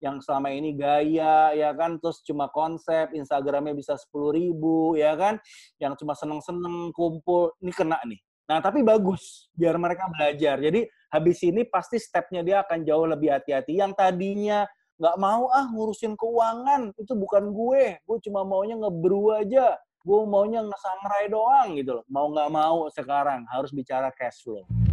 yang selama ini gaya ya kan? Terus cuma konsep Instagramnya bisa sepuluh ribu ya kan? Yang cuma seneng-seneng kumpul ini kena nih. Nah tapi bagus biar mereka belajar. Jadi habis ini pasti stepnya dia akan jauh lebih hati-hati. Yang tadinya nggak mau ah ngurusin keuangan itu bukan gue. Gue cuma maunya ngebrew aja. Gue maunya ngesangrai doang gitu loh. Mau nggak mau sekarang harus bicara cash flow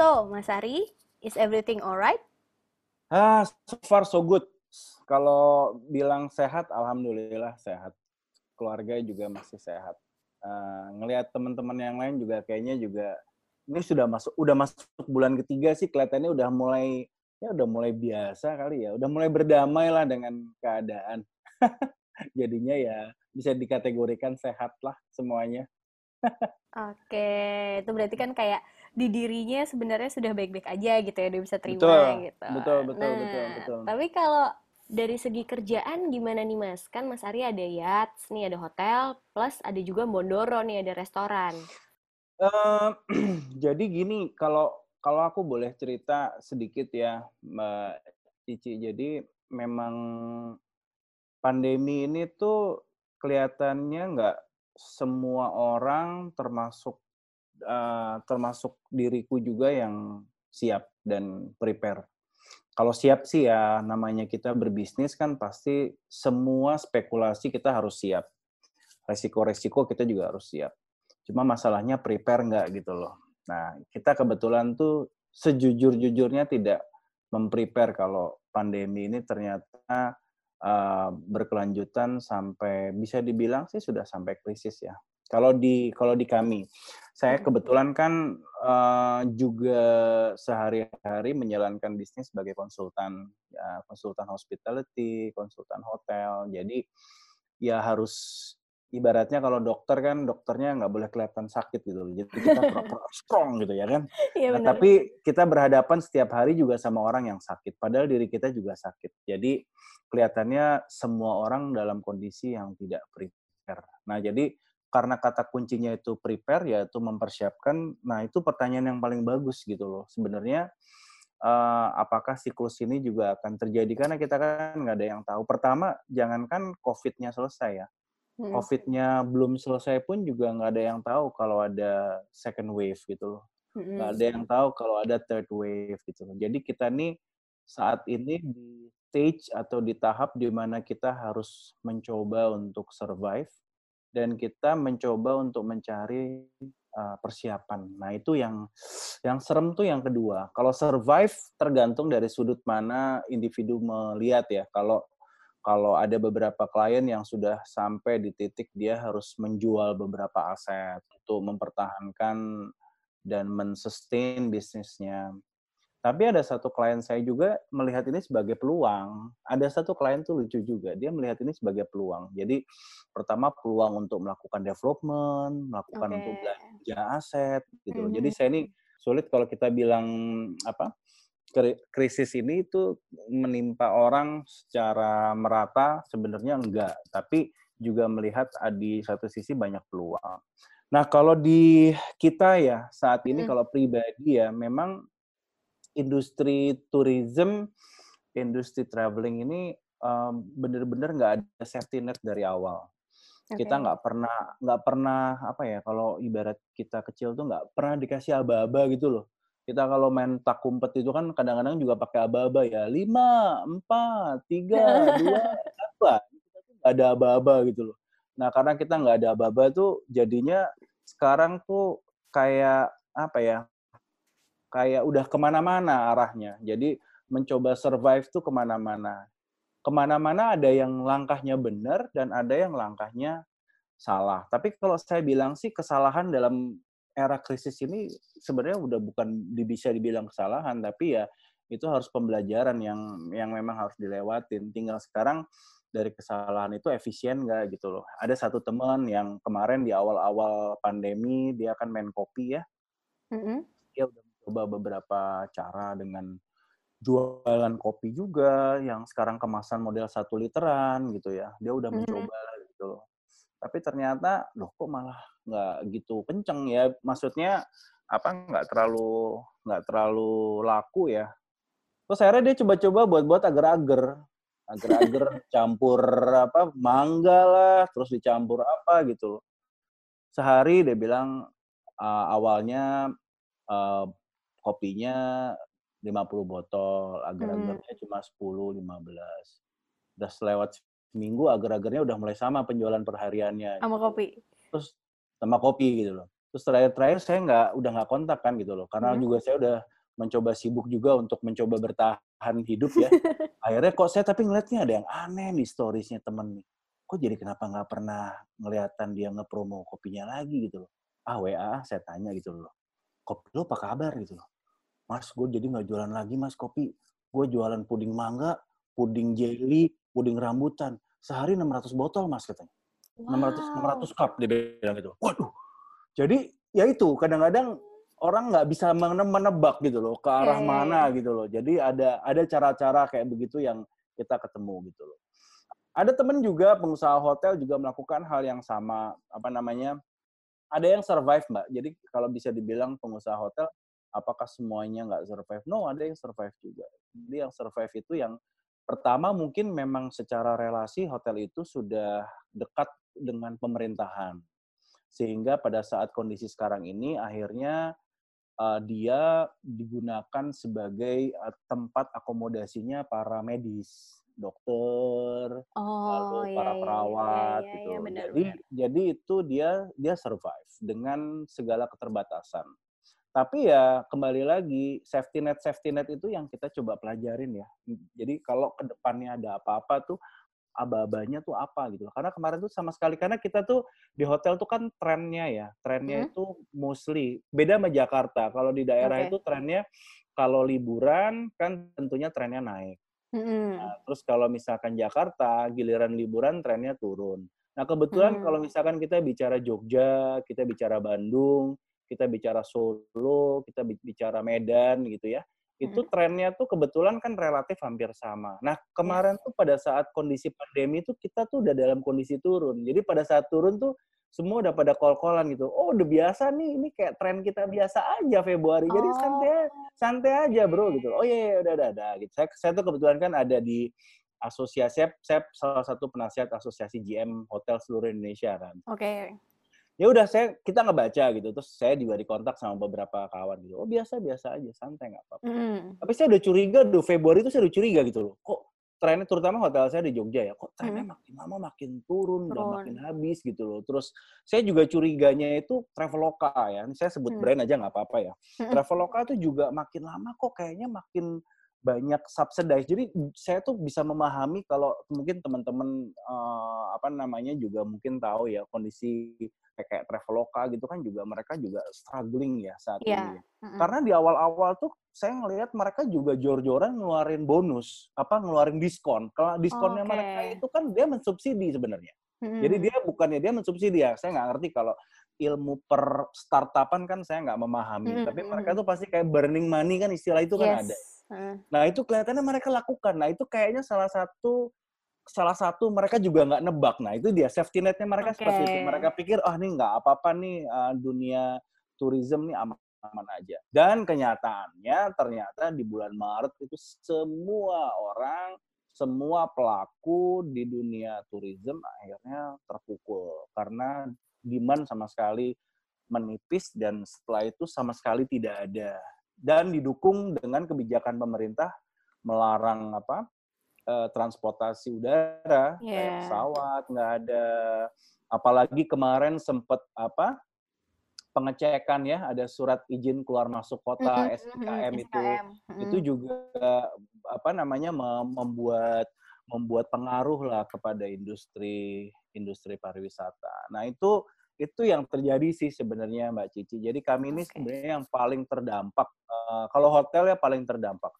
So, Mas Ari, is everything alright? Ah, so far so good. Kalau bilang sehat, alhamdulillah sehat. Keluarga juga masih sehat. Uh, ngelihat teman-teman yang lain juga kayaknya juga ini sudah masuk udah masuk bulan ketiga sih kelihatannya udah mulai ya udah mulai biasa kali ya, udah mulai berdamai lah dengan keadaan. Jadinya ya bisa dikategorikan sehat lah semuanya. Oke, itu berarti kan kayak di dirinya sebenarnya sudah baik-baik aja gitu ya, udah bisa terima betul, gitu. Betul, betul, nah, betul, betul. Tapi kalau dari segi kerjaan gimana nih Mas? Kan Mas Ari ada yachts, nih ada hotel, plus ada juga Bondoro nih ada restoran. Uh, jadi gini, kalau kalau aku boleh cerita sedikit ya, Mbak Cici. Jadi memang pandemi ini tuh kelihatannya nggak semua orang termasuk uh, termasuk diriku juga yang siap dan prepare. Kalau siap sih ya namanya kita berbisnis kan pasti semua spekulasi kita harus siap. Resiko-resiko kita juga harus siap. Cuma masalahnya prepare nggak gitu loh. Nah, kita kebetulan tuh sejujur-jujurnya tidak memprepare kalau pandemi ini ternyata uh, berkelanjutan sampai bisa dibilang sih sudah sampai krisis ya. Kalau di kalau di kami, saya hmm. kebetulan kan uh, juga sehari-hari menjalankan bisnis sebagai konsultan, ya, konsultan hospitality, konsultan hotel. Jadi ya harus ibaratnya kalau dokter kan dokternya nggak boleh kelihatan sakit gitu Jadi kita proper strong gitu ya kan. Ya, nah, tapi kita berhadapan setiap hari juga sama orang yang sakit. Padahal diri kita juga sakit. Jadi kelihatannya semua orang dalam kondisi yang tidak prepare. Nah jadi karena kata kuncinya itu prepare yaitu mempersiapkan. Nah, itu pertanyaan yang paling bagus gitu loh. Sebenarnya uh, apakah siklus ini juga akan terjadi karena kita kan nggak ada yang tahu. Pertama, jangankan COVID-nya selesai ya. Hmm. COVID-nya belum selesai pun juga nggak ada yang tahu kalau ada second wave gitu loh. Nggak ada yang tahu kalau ada third wave gitu loh. Jadi kita nih saat ini di stage atau di tahap di mana kita harus mencoba untuk survive dan kita mencoba untuk mencari uh, persiapan. Nah, itu yang yang serem tuh yang kedua. Kalau survive tergantung dari sudut mana individu melihat ya. Kalau kalau ada beberapa klien yang sudah sampai di titik dia harus menjual beberapa aset untuk mempertahankan dan mensustain bisnisnya. Tapi ada satu klien saya juga melihat ini sebagai peluang. Ada satu klien tuh lucu juga, dia melihat ini sebagai peluang. Jadi pertama peluang untuk melakukan development, melakukan okay. untuk belanja aset gitu. Mm-hmm. Jadi saya ini sulit kalau kita bilang apa krisis ini itu menimpa orang secara merata sebenarnya enggak, tapi juga melihat di satu sisi banyak peluang. Nah, kalau di kita ya saat ini hmm. kalau pribadi ya memang industri tourism, industri traveling ini um, benar-benar nggak ada safety net dari awal. Okay. Kita nggak pernah nggak pernah apa ya kalau ibarat kita kecil tuh nggak pernah dikasih aba-aba gitu loh. Kita kalau main tak kumpet itu kan kadang-kadang juga pakai aba-aba ya lima, empat, tiga, dua, apa. Kita tuh nggak ada aba-aba gitu loh. Nah karena kita nggak ada aba-aba tuh jadinya sekarang tuh kayak apa ya kayak udah ke mana-mana arahnya. Jadi mencoba survive tuh ke mana-mana. Ke mana-mana ada yang langkahnya benar dan ada yang langkahnya salah. Tapi kalau saya bilang sih kesalahan dalam era krisis ini sebenarnya udah bukan bisa dibilang kesalahan, tapi ya itu harus pembelajaran yang yang memang harus dilewatin. Tinggal sekarang dari kesalahan itu efisien nggak gitu loh. Ada satu teman yang kemarin di awal-awal pandemi dia akan main kopi ya. Mm -hmm. Dia udah coba beberapa cara dengan jualan kopi juga yang sekarang kemasan model satu literan gitu ya. Dia udah Mhm. mencoba gitu loh. Tapi ternyata, loh kok malah nggak gitu kenceng ya. Maksudnya apa nggak terlalu nggak terlalu laku ya. Terus akhirnya dia coba-coba buat-buat agar-agar. Agar-agar campur apa mangga lah, terus dicampur apa gitu loh. Sehari dia bilang uh, awalnya uh, kopinya 50 botol, Hmm. agar-agarnya cuma 10, 15. Udah selewat seminggu agar-agarnya udah mulai sama penjualan perhariannya. Sama gitu. kopi. Terus sama kopi gitu loh. Terus terakhir-terakhir saya nggak udah nggak kontak kan gitu loh, karena Hmm. juga saya udah mencoba sibuk juga untuk mencoba bertahan hidup ya. Akhirnya kok saya tapi ngeliatnya ada yang aneh di storiesnya temen nih. Kok jadi kenapa nggak pernah ngeliatan dia ngepromo kopinya lagi gitu loh. Ah WA saya tanya gitu loh. Kopi lo apa kabar gitu loh. Mas, gue jadi nggak jualan lagi mas kopi. Gue jualan puding mangga, puding jelly, puding rambutan. Sehari 600 botol mas katanya. 600 600 cup dia bilang gitu. Waduh. Jadi ya itu kadang-kadang orang nggak bisa mene- menebak gitu loh ke arah Iya, iya, mana iya. gitu loh. Jadi ada ada cara-cara kayak begitu yang kita ketemu gitu loh. Ada temen juga pengusaha hotel juga melakukan hal yang sama apa namanya? Ada yang survive mbak. Jadi kalau bisa dibilang pengusaha hotel apakah semuanya nggak survive? No, ada yang survive juga. Jadi yang survive itu yang pertama mungkin memang secara relasi hotel itu sudah dekat dengan pemerintahan. Sehingga pada saat kondisi sekarang ini akhirnya uh, dia digunakan sebagai uh, tempat akomodasinya para medis, dokter, Oh, lalu iya, para iya, iya, perawat iya, gitu. iya, benar, jadi benar. jadi itu dia dia survive dengan segala keterbatasan. Tapi ya kembali lagi safety net safety net itu yang kita coba pelajarin ya. Jadi kalau ke depannya ada apa-apa tuh aba-abanya tuh apa gitu loh. Karena kemarin tuh sama sekali karena kita tuh di hotel tuh kan trennya ya, trennya Hmm. itu mostly beda sama Jakarta. Kalau di daerah Oke. itu trennya kalau liburan kan tentunya trennya naik. Mm-mm. Nah, terus kalau misalkan Jakarta, giliran liburan trennya turun. Nah, kebetulan Hmm. kalau misalkan kita bicara Jogja, kita bicara Bandung, kita bicara Solo, kita bi- bicara Medan gitu ya. Itu Mm-mm. trennya tuh kebetulan kan relatif hampir sama. Nah, kemarin tuh pada saat kondisi pandemi tuh kita tuh udah dalam kondisi turun. Jadi pada saat turun tuh semua udah pada kol-kolan gitu. Oh, udah biasa nih, ini kayak tren kita biasa aja Februari. Jadi Oh, santai santai aja bro gitu. Oh iya, iya udah udah udah gitu. Saya saya tuh kebetulan kan ada di asosiasi saya, saya salah satu penasihat asosiasi GM hotel seluruh Indonesia kan. oke. Ya udah saya kita ngebaca gitu. Terus saya juga dikontak sama beberapa kawan gitu. Oh biasa biasa aja, santai nggak apa-apa. Mm-mm. Tapi saya udah curiga tuh Februari itu saya udah curiga gitu loh. Kok trennya terutama hotel saya di Jogja ya, kok trennya Mm. makin lama makin turun, udah Turun. makin habis gitu loh. Terus saya juga curiganya itu Traveloka ya. Saya sebut Hmm. brand aja nggak apa-apa ya. Traveloka tuh juga makin lama kok kayaknya makin banyak subsidize. Jadi saya tuh bisa memahami kalau mungkin teman-teman eh, apa namanya juga mungkin tahu ya kondisi kayak, Traveloka gitu kan juga mereka juga struggling ya saat Iya. ini. Mm-mm. Karena di awal-awal tuh saya ngelihat mereka juga jor-joran ngeluarin bonus, apa ngeluarin diskon. Kalau diskonnya Oke. mereka itu kan dia mensubsidi sebenarnya. Mm-mm. Jadi dia bukannya dia mensubsidi ya. Saya nggak ngerti kalau ilmu per startupan kan saya nggak memahami. Mm-mm, Tapi mereka tuh pasti kayak burning money kan istilah itu kan ada. Yes. Mm. Nah itu kelihatannya mereka lakukan. Nah itu kayaknya salah satu salah satu mereka juga nggak nebak. Nah itu dia safety netnya mereka seperti itu. Mereka pikir oh ini nggak apa-apa nih uh, dunia tourism nih aman-aman aja. Dan kenyataannya ternyata di bulan Maret itu semua orang, semua pelaku di dunia tourism akhirnya terpukul karena demand sama sekali menipis dan setelah itu sama sekali tidak ada dan didukung dengan kebijakan pemerintah melarang apa eh, transportasi udara kayak Iya. pesawat nggak ada apalagi kemarin sempat apa pengecekan ya ada surat izin keluar masuk kota Mm-mm, SIKM mm-mm, itu SKM. itu Mm-mm. juga apa namanya mem- membuat membuat pengaruh lah kepada industri industri pariwisata. Nah itu itu yang terjadi sih sebenarnya Mbak Cici. Jadi kami ini Oke. sebenarnya yang paling terdampak. Eh, kalau hotel ya paling terdampak.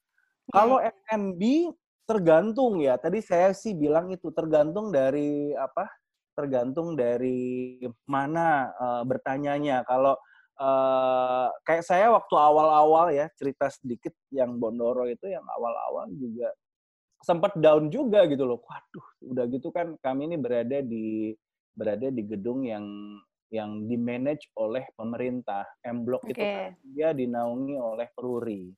Kalau iya. F&B tergantung ya. Tadi saya sih bilang itu tergantung dari apa? Tergantung dari mana eh, bertanyanya. Kalau uh, kayak saya waktu awal-awal ya cerita sedikit yang Bondoro itu yang awal-awal juga sempat down juga gitu loh. Waduh, udah gitu kan kami ini berada di berada di gedung yang yang di manage oleh pemerintah. M Block okay. itu kan dia dinaungi oleh Peruri.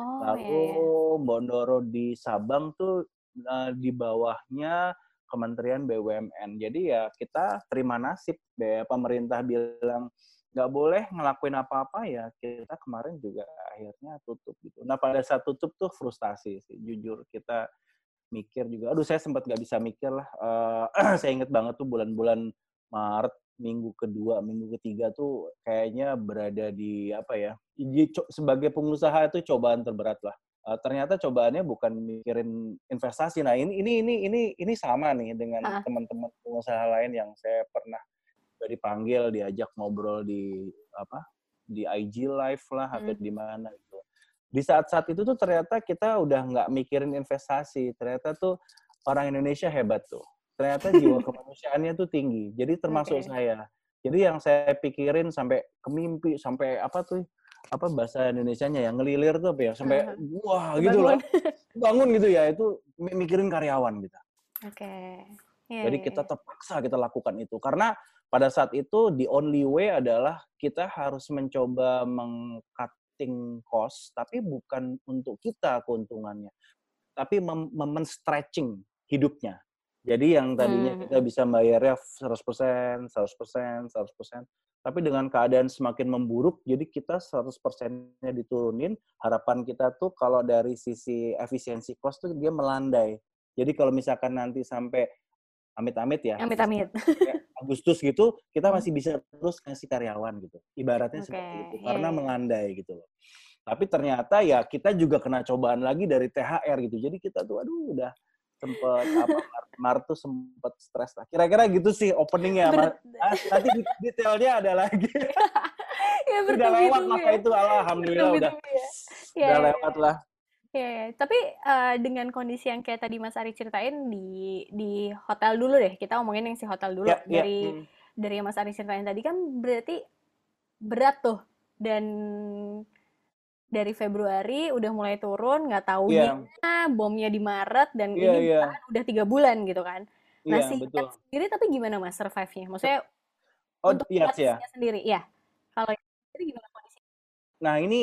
Oh, Lalu iya, iya. Bondoro di Sabang tuh uh, di bawahnya Kementerian BUMN. Jadi ya kita terima nasib. Ya, pemerintah bilang nggak boleh ngelakuin apa-apa ya kita kemarin juga akhirnya tutup gitu. Nah pada saat tutup tuh frustasi sih jujur kita mikir juga. Aduh saya sempat nggak bisa mikir lah. Uh, saya inget banget tuh bulan-bulan Maret minggu kedua, minggu ketiga tuh kayaknya berada di apa ya? Sebagai pengusaha itu cobaan terberat lah. Uh, ternyata cobaannya bukan mikirin investasi. Nah ini ini ini ini ini sama nih dengan uh. teman-teman pengusaha lain yang saya pernah dipanggil diajak ngobrol di apa di IG live lah atau hmm. di mana gitu. Di saat-saat itu tuh ternyata kita udah nggak mikirin investasi. Ternyata tuh orang Indonesia hebat tuh ternyata jiwa kemanusiaannya tuh tinggi. Jadi termasuk okay. saya. Jadi yang saya pikirin sampai ke mimpi, sampai apa tuh apa bahasa Indonesia-nya ya ngelilir tuh apa ya sampai uh -huh. wah gitu loh bangun gitu ya itu mikirin karyawan kita. Oke. Okay. Yeah, Jadi iya, kita iya. terpaksa kita lakukan itu karena pada saat itu the only way adalah kita harus mencoba mengcutting cost tapi bukan untuk kita keuntungannya tapi mem, mem stretching hidupnya. Jadi yang tadinya hmm. kita bisa bayarnya 100%, 100%, 100%, tapi dengan keadaan semakin memburuk, jadi kita 100%-nya diturunin, harapan kita tuh kalau dari sisi efisiensi cost tuh dia melandai. Jadi kalau misalkan nanti sampai amit-amit ya, amit-amit. Agustus gitu, kita hmm. masih bisa terus kasih karyawan gitu. Ibaratnya okay. seperti itu, iya, karena yeah. melandai gitu loh. Tapi ternyata ya kita juga kena cobaan lagi dari THR gitu. Jadi kita tuh aduh udah sempet apa Maret tuh sempet stres lah. Kira-kira gitu sih openingnya. Ber ah, nanti detailnya ada lagi. ya, udah lewat maka ya. itu alhamdulillah udah ya. Ya, udah ya, lewat lah. Ya, ya. tapi uh, dengan kondisi yang kayak tadi Mas Ari ceritain di di hotel dulu deh. Kita ngomongin yang si hotel dulu ya, dari ya. Hmm. dari yang Mas Ari ceritain tadi kan berarti berat tuh dan dari Februari udah mulai turun, nggak tahu yeah. bomnya di Maret dan yeah, ini yeah. udah tiga bulan gitu kan. Nah yeah, si betul. sendiri tapi gimana mas survive-nya? Maksudnya oh, untuk iya, ya. sendiri, ya. Kalau sendiri gimana kondisi? Nah ini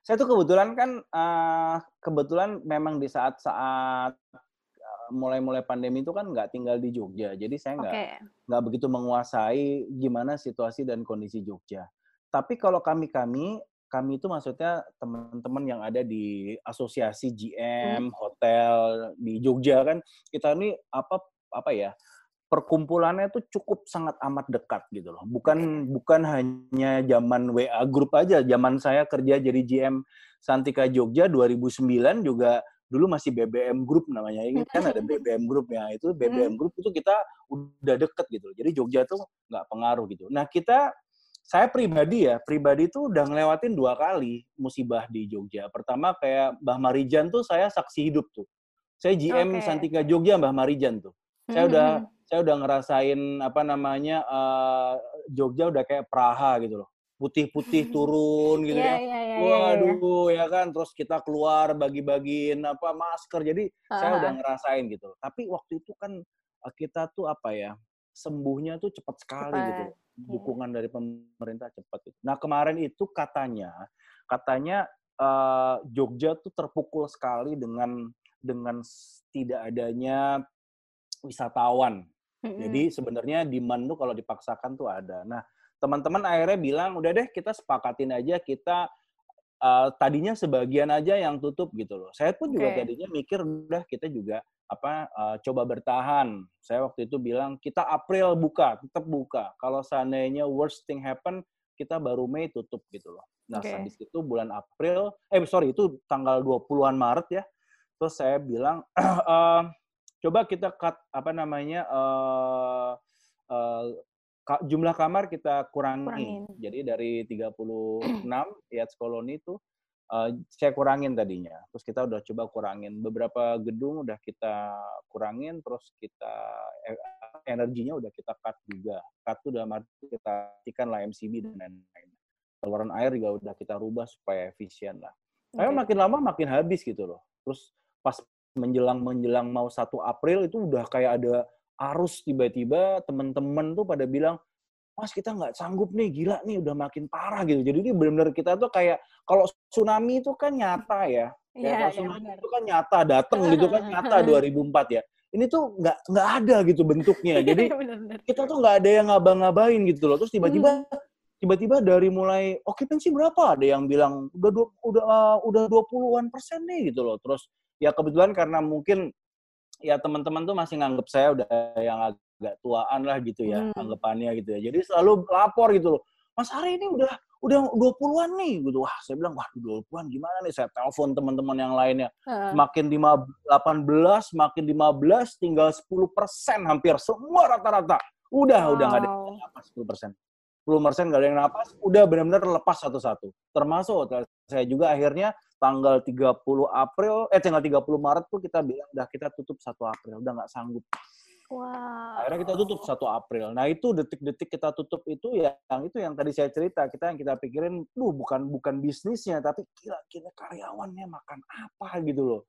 saya tuh kebetulan kan uh, kebetulan memang di saat-saat uh, mulai-mulai pandemi itu kan nggak tinggal di Jogja, jadi saya nggak okay. nggak begitu menguasai gimana situasi dan kondisi Jogja. Tapi kalau kami kami kami itu maksudnya teman-teman yang ada di asosiasi GM hmm. hotel di Jogja kan kita ini apa apa ya perkumpulannya itu cukup sangat amat dekat gitu loh. Bukan bukan hanya zaman WA grup aja zaman saya kerja jadi GM Santika Jogja 2009 juga dulu masih BBM Group namanya. Ini kan ada BBM Group ya itu BBM hmm. Group itu kita udah deket gitu jadi Jogja tuh nggak pengaruh gitu. Nah kita saya pribadi ya, pribadi tuh udah ngelewatin dua kali musibah di Jogja. Pertama kayak Mbah Marijan tuh saya saksi hidup tuh. Saya GM okay. Santika Jogja Mbah Marijan tuh. Saya mm-hmm. udah saya udah ngerasain apa namanya uh, Jogja udah kayak Praha gitu loh. Putih-putih turun gitu yeah, ya. Yeah, yeah, Waduh yeah, yeah. ya kan terus kita keluar bagi-bagiin apa masker. Jadi uh-huh. saya udah ngerasain gitu. Tapi waktu itu kan eh, kita tuh apa ya? Sembuhnya tuh cepat sekali cepat. gitu dukungan dari pemerintah cepat. Itu. Nah kemarin itu katanya katanya uh, Jogja tuh terpukul sekali dengan dengan tidak adanya wisatawan. Mm-hmm. Jadi sebenarnya demand tuh kalau dipaksakan tuh ada. Nah teman-teman akhirnya bilang udah deh kita sepakatin aja kita uh, tadinya sebagian aja yang tutup gitu loh. Saya pun juga okay. tadinya mikir udah kita juga apa uh, coba bertahan. Saya waktu itu bilang kita April buka, tetap buka. Kalau seandainya worst thing happen, kita baru Mei tutup gitu loh. Nah, okay. habis itu bulan April, eh sorry itu tanggal 20-an Maret ya. Terus saya bilang uh, coba kita cut apa namanya uh, uh, jumlah kamar kita kurangi. Kurangin. Jadi dari 36 Yachts Colony itu uh, saya kurangin tadinya. Terus kita udah coba kurangin beberapa gedung udah kita kurangin, terus kita eh, energinya udah kita cut juga. Cut tuh dalam arti kita tikan lah MCB dan lain-lain. saluran air juga udah kita rubah supaya efisien lah. Okay. Tapi makin lama makin habis gitu loh. Terus pas menjelang menjelang mau 1 April itu udah kayak ada arus tiba-tiba teman-teman tuh pada bilang Mas kita nggak sanggup nih, gila nih udah makin parah gitu. Jadi ini benar-benar kita tuh kayak kalau tsunami itu kan nyata ya. Ya, ya, tsunami itu kan nyata datang gitu kan nyata 2004 ya. Ini tuh nggak nggak ada gitu bentuknya. Jadi kita tuh nggak ada yang ngabang-ngabain gitu loh. Terus tiba-tiba hmm. tiba-tiba dari mulai occupancy berapa ada yang bilang udah dua, udah uh, udah 20-an persen nih gitu loh. Terus ya kebetulan karena mungkin ya teman-teman tuh masih nganggep saya udah yang agak tuaan lah gitu ya hmm. anggapannya gitu ya. Jadi selalu lapor gitu loh. Mas Hari ini udah udah 20-an nih gitu. Wah, saya bilang wah 20-an gimana nih? Saya telepon teman-teman yang lainnya. Uh. Makin 18, makin 15 tinggal 10% hampir semua rata-rata. Udah, wow. udah nggak ada yang napas 10%. 10 persen nggak ada yang napas, udah benar-benar lepas satu-satu. Termasuk hotel saya juga akhirnya tanggal 30 April, eh tanggal 30 Maret tuh kita bilang udah kita tutup 1 April, udah nggak sanggup. Wow. Akhirnya kita tutup 1 April. Nah itu detik-detik kita tutup itu ya, yang itu yang tadi saya cerita, kita yang kita pikirin, duh bukan bukan bisnisnya, tapi kira-kira karyawannya makan apa gitu loh.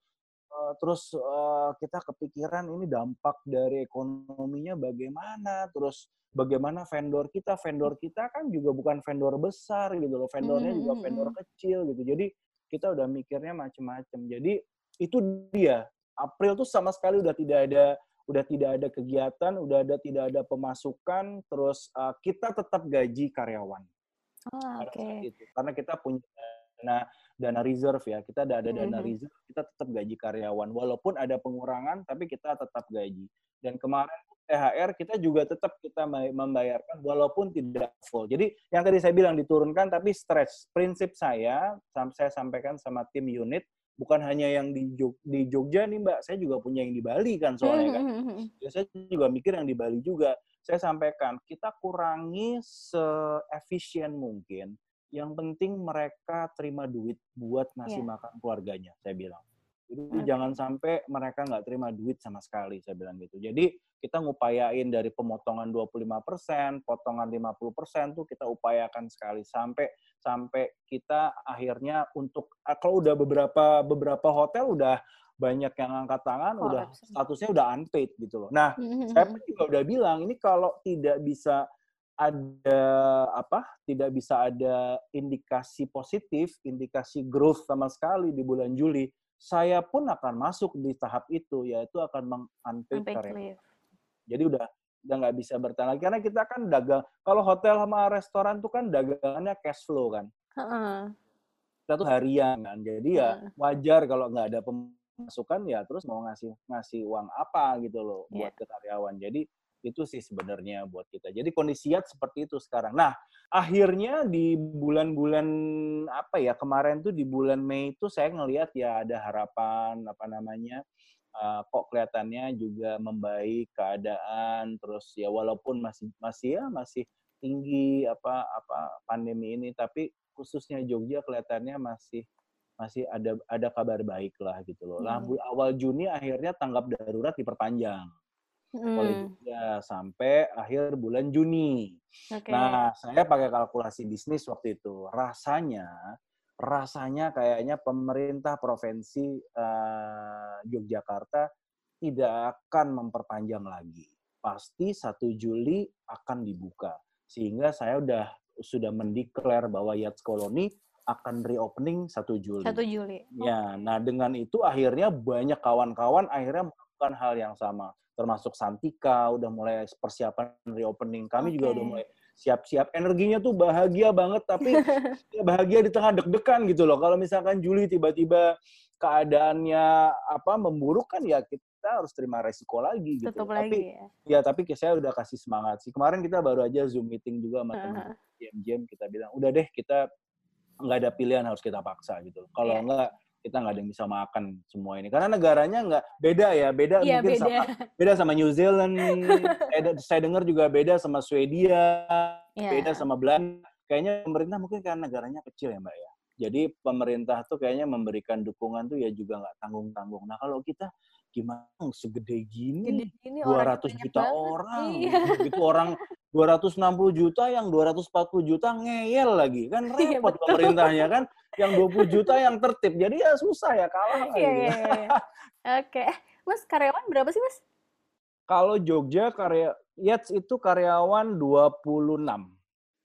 Uh, terus uh, kita kepikiran ini dampak dari ekonominya bagaimana, terus bagaimana vendor kita, vendor kita kan juga bukan vendor besar gitu loh, vendornya juga hmm, vendor kecil gitu. Jadi kita udah mikirnya macem-macem. Jadi itu dia. April tuh sama sekali udah tidak ada udah tidak ada kegiatan, udah ada tidak ada pemasukan, terus uh, kita tetap gaji karyawan. Oh, oke. Okay. Karena kita punya dana dana reserve ya, kita ada ada dana mm -hmm. reserve, kita tetap gaji karyawan. Walaupun ada pengurangan, tapi kita tetap gaji. Dan kemarin THR kita juga tetap kita membayarkan walaupun tidak full. Jadi yang tadi saya bilang diturunkan tapi stretch. Prinsip saya, saya sampaikan sama tim unit, bukan hanya yang di, Jog, di Jogja nih Mbak, saya juga punya yang di Bali kan soalnya kan. Ya, saya juga mikir yang di Bali juga. Saya sampaikan, kita kurangi se-efisien mungkin. Yang penting mereka terima duit buat ngasih yeah. makan keluarganya, saya bilang. Jadi jangan sampai mereka nggak terima duit sama sekali, saya bilang gitu. Jadi kita ngupayain dari pemotongan 25%, potongan 50% tuh kita upayakan sekali sampai sampai kita akhirnya untuk ah, kalau udah beberapa beberapa hotel udah banyak yang angkat tangan, oh, udah absolutely. statusnya udah unpaid gitu loh. Nah, mm-hmm. saya pun juga udah bilang ini kalau tidak bisa ada apa? Tidak bisa ada indikasi positif, indikasi growth sama sekali di bulan Juli saya pun akan masuk di tahap itu yaitu akan meng-unpaid karyawan. Jadi udah udah nggak bisa bertahan lagi karena kita kan dagang kalau hotel sama restoran tuh kan dagangannya cash flow kan. Uh-uh. Kita tuh harian kan. Jadi ya wajar kalau nggak ada pemasukan ya terus mau ngasih ngasih uang apa gitu loh yeah. buat ke karyawan. Jadi itu sih sebenarnya buat kita. Jadi kondisiat seperti itu sekarang. Nah, akhirnya di bulan-bulan apa ya kemarin tuh di bulan Mei itu saya ngelihat ya ada harapan apa namanya uh, kok kelihatannya juga membaik keadaan terus ya walaupun masih masih ya masih tinggi apa apa pandemi ini tapi khususnya Jogja kelihatannya masih masih ada ada kabar baik lah gitu loh. Lah hmm. awal Juni akhirnya tanggap darurat diperpanjang. Oleh Jogja sampai akhir bulan Juni. Okay. Nah, saya pakai kalkulasi bisnis waktu itu. Rasanya, rasanya kayaknya pemerintah provinsi uh, Yogyakarta tidak akan memperpanjang lagi. Pasti 1 Juli akan dibuka. Sehingga saya udah sudah mendeklar bahwa Yachts Colony akan reopening 1 Juli. 1 Juli. Ya, nah dengan itu akhirnya banyak kawan-kawan akhirnya melakukan hal yang sama termasuk Santika udah mulai persiapan reopening. Kami okay. juga udah mulai siap-siap. Energinya tuh bahagia banget, tapi bahagia di tengah deg-degan gitu loh. Kalau misalkan Juli tiba-tiba keadaannya apa memburuk kan ya kita harus terima resiko lagi gitu. Tutup tapi lagi, ya. ya tapi saya udah kasih semangat sih. Kemarin kita baru aja Zoom meeting juga sama teman jam-jam kita bilang, udah deh kita nggak ada pilihan harus kita paksa gitu. Kalau yeah. enggak kita nggak ada yang bisa makan semua ini karena negaranya nggak beda ya beda ya, mungkin beda. sama beda sama New Zealand saya, saya dengar juga beda sama Swedia ya. beda sama Belanda kayaknya pemerintah mungkin karena negaranya kecil ya mbak ya Jadi pemerintah tuh kayaknya memberikan dukungan tuh ya juga nggak tanggung-tanggung. Nah kalau kita gimana segede gini, gini 200 juta banget. orang, iya. gitu orang 260 juta yang 240 juta ngeyel lagi. Kan iya, repot iya, pemerintahnya kan. Yang 20 juta yang tertib. Jadi ya susah ya kalah iya, iya, iya. oke. Eh, mas karyawan berapa sih mas? Kalau Jogja karya Yates itu karyawan 26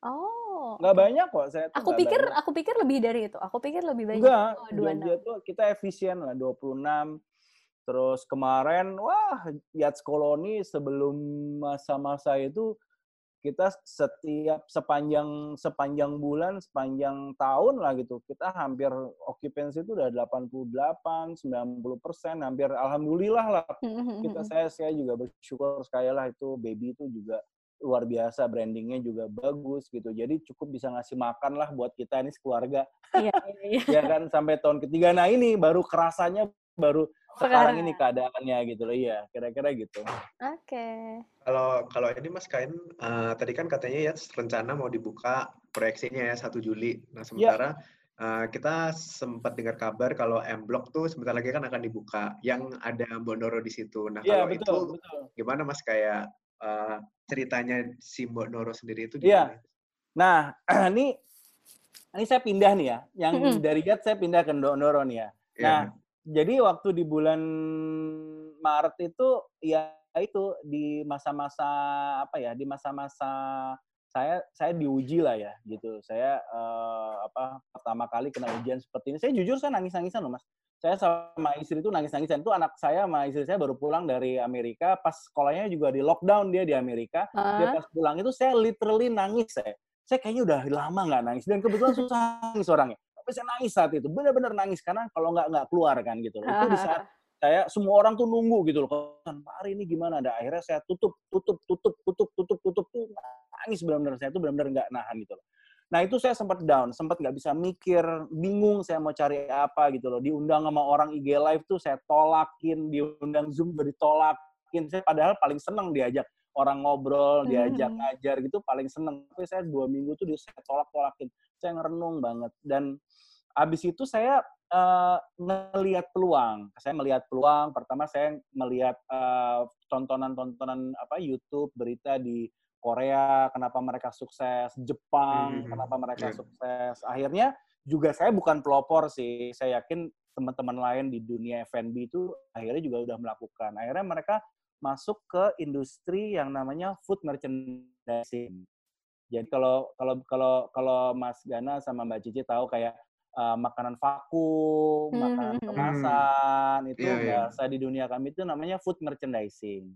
oh nggak banyak kok saya aku pikir banyak. aku pikir lebih dari itu. Aku pikir lebih banyak enggak oh, Jogja tuh kita efisien lah 26 terus kemarin wah Yates Koloni sebelum masa-masa itu kita setiap sepanjang sepanjang bulan sepanjang tahun lah gitu kita hampir occupancy itu udah 88 90 persen hampir alhamdulillah lah. Kita saya saya juga bersyukur sekali lah itu baby itu juga luar biasa brandingnya juga bagus gitu. Jadi cukup bisa ngasih makan lah buat kita ini sekeluarga. Iya, iya, iya. ya kan sampai tahun ketiga. Nah ini baru kerasanya baru sekarang ini keadaannya gitu loh iya kira-kira gitu oke okay. kalau kalau ini mas Kain uh, tadi kan katanya ya rencana mau dibuka proyeksinya ya satu Juli nah sementara yeah. Uh, kita sempat dengar kabar kalau M Block tuh sebentar lagi kan akan dibuka yang ada Bondoro di situ. Nah, yeah, kalau betul, itu betul. gimana Mas kayak uh, ceritanya si Mbok Noro sendiri itu Iya. Nah, ini ini saya pindah nih ya. Yang mm -hmm. dari Gat saya pindah ke Mbok Noro nih ya. Yeah. Jadi waktu di bulan Maret itu ya itu di masa-masa apa ya? Di masa-masa saya saya diuji lah ya gitu. Saya uh, apa pertama kali kena ujian seperti ini. Saya jujur saya nangis-nangisan loh, Mas saya sama istri itu nangis-nangisan. Itu anak saya sama istri saya baru pulang dari Amerika. Pas sekolahnya juga di lockdown dia di Amerika. Uh. Dia pas pulang itu saya literally nangis saya. Saya kayaknya udah lama nggak nangis. Dan kebetulan susah nangis orangnya. Tapi saya nangis saat itu. Benar-benar nangis. Karena kalau nggak nggak keluar kan gitu. Itu di saat saya semua orang tuh nunggu gitu loh. Kan Pak Ari ini gimana? Ada akhirnya saya tutup, tutup, tutup, tutup, tutup, tutup, tuh nangis benar-benar saya tuh benar-benar nggak nahan gitu loh. Nah itu saya sempat down, sempat nggak bisa mikir, bingung saya mau cari apa gitu loh. Diundang sama orang IG Live tuh saya tolakin, diundang Zoom juga ditolakin. Saya padahal paling seneng diajak orang ngobrol, diajak hmm. ngajar gitu paling seneng. Tapi saya dua minggu tuh saya tolak-tolakin. Saya ngerenung banget. Dan abis itu saya uh, ngelihat peluang. Saya melihat peluang. Pertama saya melihat uh, tontonan-tontonan apa YouTube berita di Korea kenapa mereka sukses, Jepang hmm. kenapa mereka yeah. sukses. Akhirnya juga saya bukan pelopor sih. Saya yakin teman-teman lain di dunia F&B itu akhirnya juga udah melakukan. Akhirnya mereka masuk ke industri yang namanya food merchandising. Jadi kalau kalau kalau kalau Mas Gana sama Mbak Cici tahu kayak uh, makanan vakum, hmm. makanan hmm, hmm. kemasan itu yeah, iya. bahasa yeah. di dunia kami itu namanya food merchandising.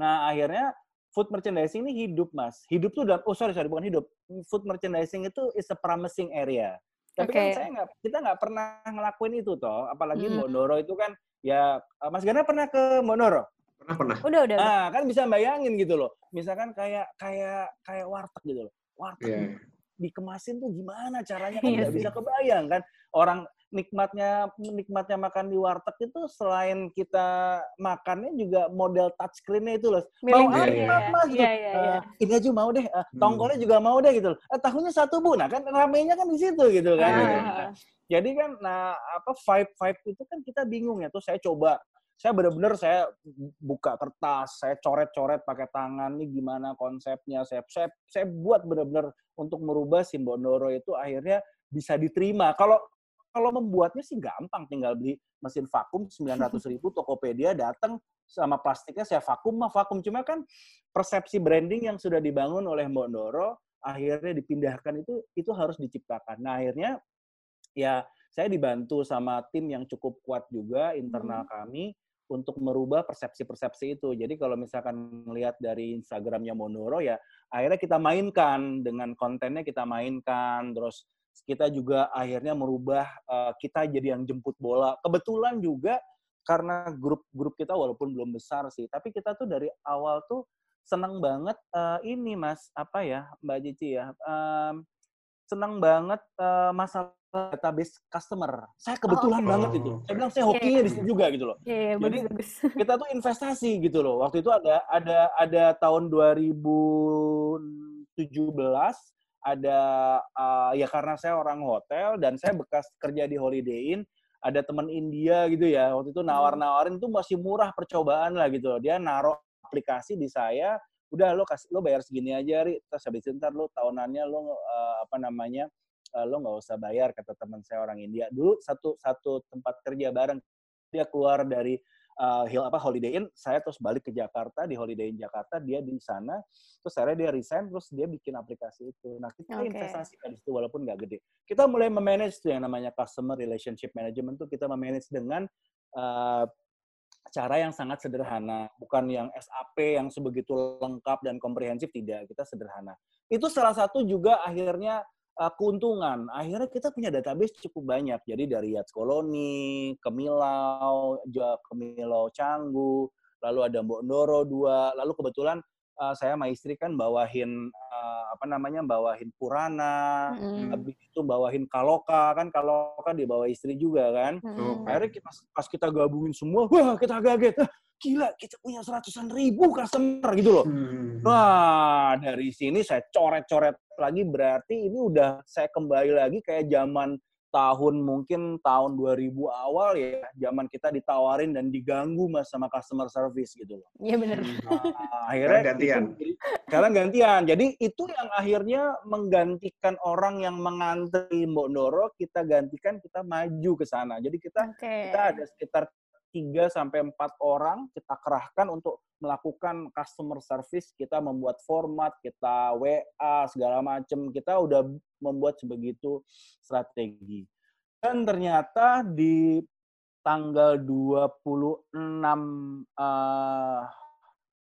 Nah, akhirnya food merchandising ini hidup, Mas. Hidup tuh udah, oh sorry, sorry, bukan hidup. Food merchandising itu is a promising area. Tapi okay. kan saya nggak, kita nggak pernah ngelakuin itu toh. Apalagi mm. Mondoro itu kan, ya Mas Gana pernah ke Mondoro? Pernah, pernah. Udah, udah. Nah, kan bisa bayangin gitu loh. Misalkan kayak kayak kayak warteg gitu loh. Warteg yeah. dikemasin tuh gimana caranya kan nggak bisa kebayang kan. Orang nikmatnya nikmatnya makan di warteg itu selain kita makannya juga model touchscreen-nya itu loh. Mau apa ya, mas? Ya, ya, ya. Uh, ini aja mau deh. Uh, tongkolnya hmm. juga mau deh gitu loh. Eh, tahunya satu bu, nah kan ramenya kan di situ gitu kan. Ah. Nah, jadi kan, nah apa vibe vibe itu kan kita bingung ya. Tuh saya coba saya benar-benar saya buka kertas, saya coret-coret pakai tangan nih gimana konsepnya, saya saya, saya buat benar-benar untuk merubah Simbondoro itu akhirnya bisa diterima. Kalau kalau membuatnya sih gampang, tinggal beli mesin vakum 900 ribu, Tokopedia datang sama plastiknya saya vakum mah vakum. Cuma kan persepsi branding yang sudah dibangun oleh Ndoro akhirnya dipindahkan itu itu harus diciptakan. Nah akhirnya ya saya dibantu sama tim yang cukup kuat juga internal hmm. kami untuk merubah persepsi-persepsi itu. Jadi kalau misalkan melihat dari Instagramnya Monoro ya, akhirnya kita mainkan dengan kontennya kita mainkan, terus kita juga akhirnya merubah uh, kita jadi yang jemput bola. Kebetulan juga karena grup-grup kita walaupun belum besar sih, tapi kita tuh dari awal tuh senang banget uh, ini mas apa ya Mbak Cici ya um, senang banget uh, masalah database customer. Saya kebetulan oh, banget itu. Saya bilang saya hokinya yeah. di situ juga gitu loh. Yeah, yeah, Jadi bagus. kita tuh investasi gitu loh. Waktu itu ada ada ada tahun 2017 ada uh, ya karena saya orang hotel dan saya bekas kerja di Holiday Inn, ada teman India gitu ya. Waktu itu hmm. nawar-nawarin tuh masih murah percobaan lah gitu. Dia naruh aplikasi di saya, udah lo kasih lo bayar segini aja, Ri. Terus habis itu ntar lo tahunannya lo uh, apa namanya? Uh, lo nggak usah bayar kata teman saya orang India. Dulu satu satu tempat kerja bareng dia keluar dari uh, Hill apa Holiday Inn, saya terus balik ke Jakarta di Holiday Inn Jakarta, dia di sana, terus akhirnya dia resign, terus dia bikin aplikasi itu. Nah kita okay. investasi di situ walaupun nggak gede. Kita mulai memanage tuh yang namanya customer relationship management tuh kita memanage dengan uh, cara yang sangat sederhana, bukan yang SAP yang sebegitu lengkap dan komprehensif tidak, kita sederhana. Itu salah satu juga akhirnya uh, keuntungan. Akhirnya kita punya database cukup banyak. Jadi dari Yats Koloni, Kemilau, Kemilau Canggu, lalu ada Mbok Ndoro dua, lalu kebetulan uh, saya sama istri kan bawahin uh, apa namanya bawahin Purana, mm. habis itu bawahin Kaloka kan Kaloka dibawa istri juga kan. Mm. Akhirnya kita, pas kita gabungin semua, wah kita kaget gila kita punya seratusan ribu customer gitu loh. Hmm. Wah dari sini saya coret-coret lagi berarti ini udah saya kembali lagi kayak zaman tahun mungkin tahun 2000 awal ya, zaman kita ditawarin dan diganggu mas sama customer service gitu loh. Iya benar. Nah, akhirnya gantian. Itu, sekarang gantian. Jadi itu yang akhirnya menggantikan orang yang mengantri Mbok Noro, kita gantikan kita maju ke sana. Jadi kita okay. kita ada sekitar 3 sampai 4 orang kita kerahkan untuk melakukan customer service, kita membuat format, kita WA segala macam, kita udah membuat sebegitu strategi. Dan ternyata di tanggal 26 uh, eh,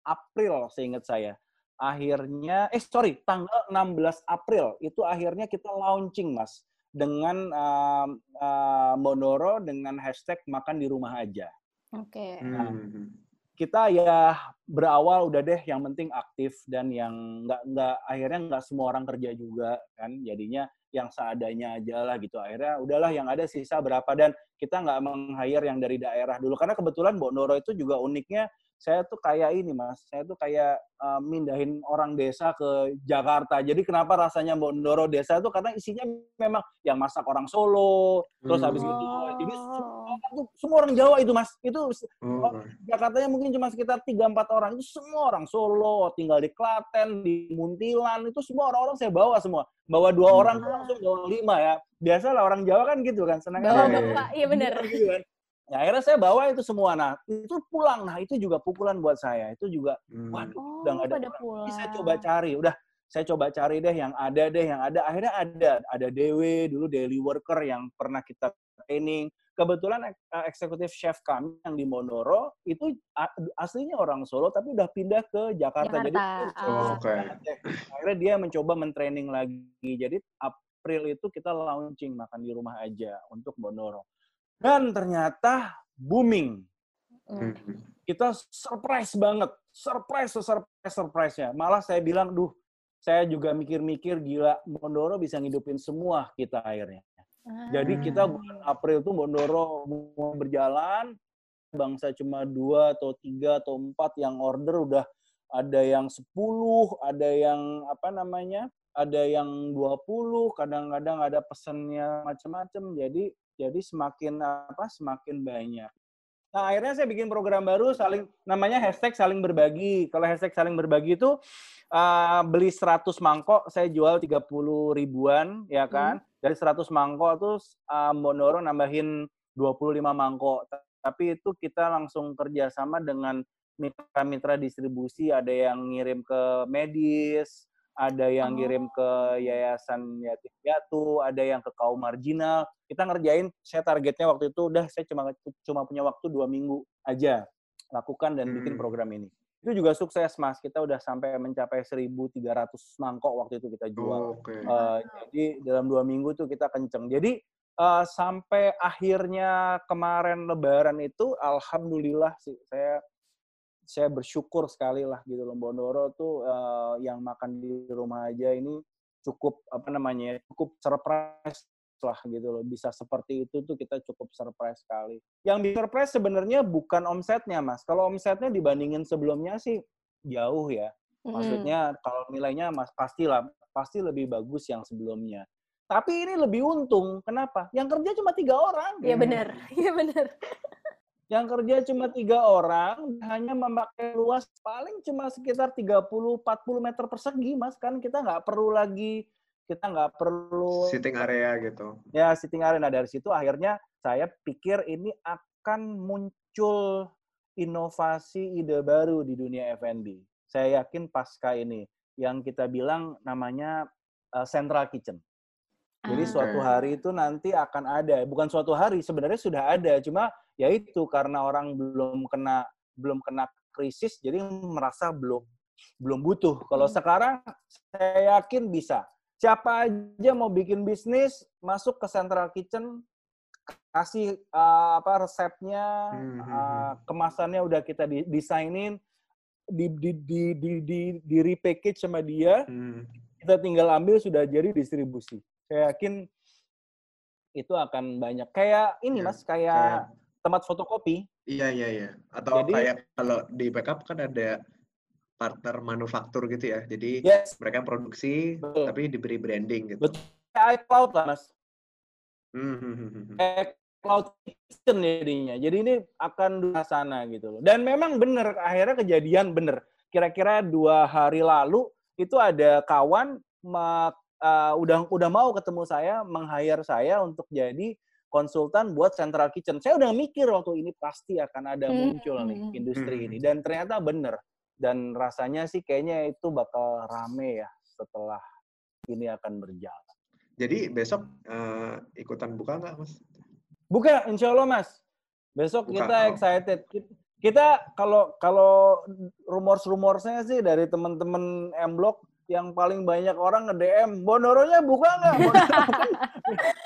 April seingat saya, akhirnya eh sorry, tanggal 16 April itu akhirnya kita launching, Mas dengan uh, uh, Monoro dengan hashtag makan di rumah aja. Oke. Okay. Nah, hmm. kita ya berawal udah deh yang penting aktif dan yang nggak nggak akhirnya nggak semua orang kerja juga kan jadinya yang seadanya aja lah gitu akhirnya udahlah yang ada sisa berapa dan kita nggak meng-hire yang dari daerah dulu karena kebetulan Bondoro itu juga uniknya saya tuh kayak ini mas, saya tuh kayak uh, mindahin orang desa ke Jakarta. Jadi kenapa rasanya Bondoro desa itu karena isinya memang yang masak orang Solo, terus habis itu jadi semua, semua orang Jawa itu mas, itu oh. Jakartanya mungkin cuma sekitar tiga empat orang, itu semua orang Solo, tinggal di Klaten, di Muntilan, itu semua orang-orang saya bawa semua. Bawa dua hmm. orang langsung bawa lima ya. Biasalah orang Jawa kan gitu kan, senang. Bawa bapak, iya benar. Gitu kan. Ya, akhirnya saya bawa itu semua. Nah, itu pulang. Nah, itu juga pukulan buat saya. Itu juga, hmm. waduh, oh, udah nggak ada pulang. saya coba cari. Udah, saya coba cari deh yang ada deh, yang ada. Akhirnya ada. Ada DW, dulu daily worker yang pernah kita training. Kebetulan eksekutif chef kami yang di Monoro, itu aslinya orang Solo, tapi udah pindah ke Jakarta. Jakarta. Jadi, oh, okay. akhirnya dia mencoba mentraining lagi. Jadi, April itu kita launching makan di rumah aja untuk Monoro dan ternyata booming. Hmm. Kita surprise banget, surprise surprise surprise-nya. Malah saya bilang, duh, saya juga mikir-mikir gila Mondoro bisa ngidupin semua kita akhirnya. Jadi kita bulan April tuh Mondoro mau berjalan, bangsa cuma dua atau tiga atau empat yang order udah ada yang sepuluh, ada yang apa namanya, ada yang dua puluh, kadang-kadang ada pesannya macam-macam. Jadi jadi semakin apa semakin banyak. Nah, akhirnya saya bikin program baru saling namanya hashtag saling berbagi. Kalau hashtag saling berbagi itu uh, beli 100 mangkok saya jual 30 ribuan ya kan. Hmm. Dari 100 mangkok tuh uh, Monoro nambahin 25 mangkok. Tapi itu kita langsung kerjasama dengan mitra-mitra distribusi, ada yang ngirim ke medis, ada yang oh. kirim ke yayasan yatim piatu, ada yang ke kaum marginal. Kita ngerjain, saya targetnya waktu itu udah saya cuma cuma punya waktu dua minggu aja lakukan dan hmm. bikin program ini. Itu juga sukses mas, kita udah sampai mencapai 1.300 mangkok waktu itu kita jual. Oh, okay. uh, eh, jadi dalam dua minggu tuh kita kenceng. Jadi uh, sampai akhirnya kemarin Lebaran itu, alhamdulillah sih saya saya bersyukur sekali lah gitu loh Bondoro tuh uh, yang makan di rumah aja ini cukup apa namanya cukup surprise lah gitu loh bisa seperti itu tuh kita cukup surprise sekali yang bikin surprise sebenarnya bukan omsetnya mas kalau omsetnya dibandingin sebelumnya sih jauh ya Maksudnya kalau nilainya mas pastilah pasti lebih bagus yang sebelumnya. Tapi ini lebih untung. Kenapa? Yang kerja cuma tiga orang. Iya benar. Iya benar. Yang kerja cuma tiga orang, hanya memakai luas paling cuma sekitar 30-40 meter persegi, mas. Kan kita nggak perlu lagi, kita nggak perlu sitting area gitu. Ya sitting area. Nah dari situ akhirnya saya pikir ini akan muncul inovasi ide baru di dunia F&B. Saya yakin pasca ini yang kita bilang namanya uh, central kitchen. Jadi ah. suatu hari itu nanti akan ada, bukan suatu hari sebenarnya sudah ada, cuma ya itu karena orang belum kena belum kena krisis jadi merasa belum belum butuh. Kalau hmm. sekarang saya yakin bisa. Siapa aja mau bikin bisnis masuk ke central kitchen kasih uh, apa resepnya, uh, kemasannya udah kita desainin, di di di di di, di repackage sama dia. Hmm. Kita tinggal ambil sudah jadi distribusi. Saya yakin itu akan banyak. Kayak ini ya, Mas, kayak, kayak tempat fotokopi. Iya, iya, iya. Atau Jadi, kayak kalau di backup kan ada partner manufaktur gitu ya. Jadi yes. mereka produksi Betul. tapi diberi branding gitu. Betul. Kayak iCloud lah, Mas. Hmm. hmm, hmm, hmm kayak cloud kitchen jadinya. Jadi ini akan di sana gitu loh. Dan memang benar akhirnya kejadian benar. Kira-kira dua hari lalu itu ada kawan uh, udah udah mau ketemu saya, meng-hire saya untuk jadi konsultan buat central kitchen. Saya udah mikir waktu ini pasti akan ada hmm, muncul nih hmm, hmm. industri ini dan ternyata bener. Dan rasanya sih kayaknya itu bakal rame ya setelah ini akan berjalan. Jadi besok uh, ikutan buka nggak, Mas? Buka, insya Allah, Mas. Besok buka, kita oh. excited. Kita kalau kalau rumor-rumorsnya sih dari teman-teman M Block yang paling banyak orang nge-DM, Bondoronya buka nggak?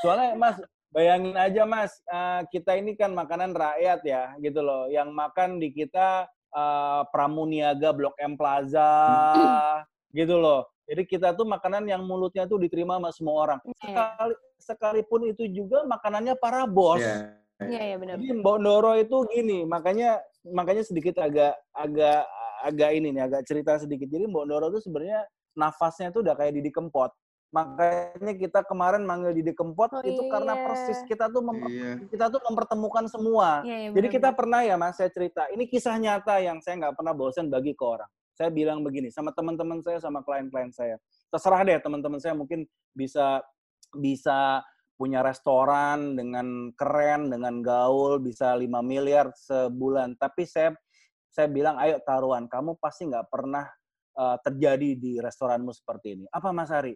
Soalnya Mas, bayangin aja Mas, uh, kita ini kan makanan rakyat ya, gitu loh. Yang makan di kita uh, Pramuniaga, Blok M Plaza, gitu loh. Jadi kita tuh makanan yang mulutnya tuh diterima sama semua orang. Iya. Sekali, sekalipun itu juga makanannya para bos. Iya, iya ya, benar. Jadi Bondoro itu gini, makanya makanya sedikit agak agak agak ini nih, agak cerita sedikit. Jadi Bondoro itu sebenarnya nafasnya tuh udah kayak Didi Kempot. Makanya kita kemarin manggil Didi Kempot oh, itu iya. karena persis kita tuh mem iya. kita tuh mempertemukan semua. Iya, iya, Jadi kita pernah ya Mas saya cerita, ini kisah nyata yang saya nggak pernah bosan bagi ke orang. Saya bilang begini sama teman-teman saya sama klien-klien saya. Terserah deh teman-teman saya mungkin bisa bisa punya restoran dengan keren, dengan gaul, bisa 5 miliar sebulan. Tapi saya saya bilang, ayo taruhan, kamu pasti nggak pernah uh, terjadi di restoranmu seperti ini? Apa Mas Ari?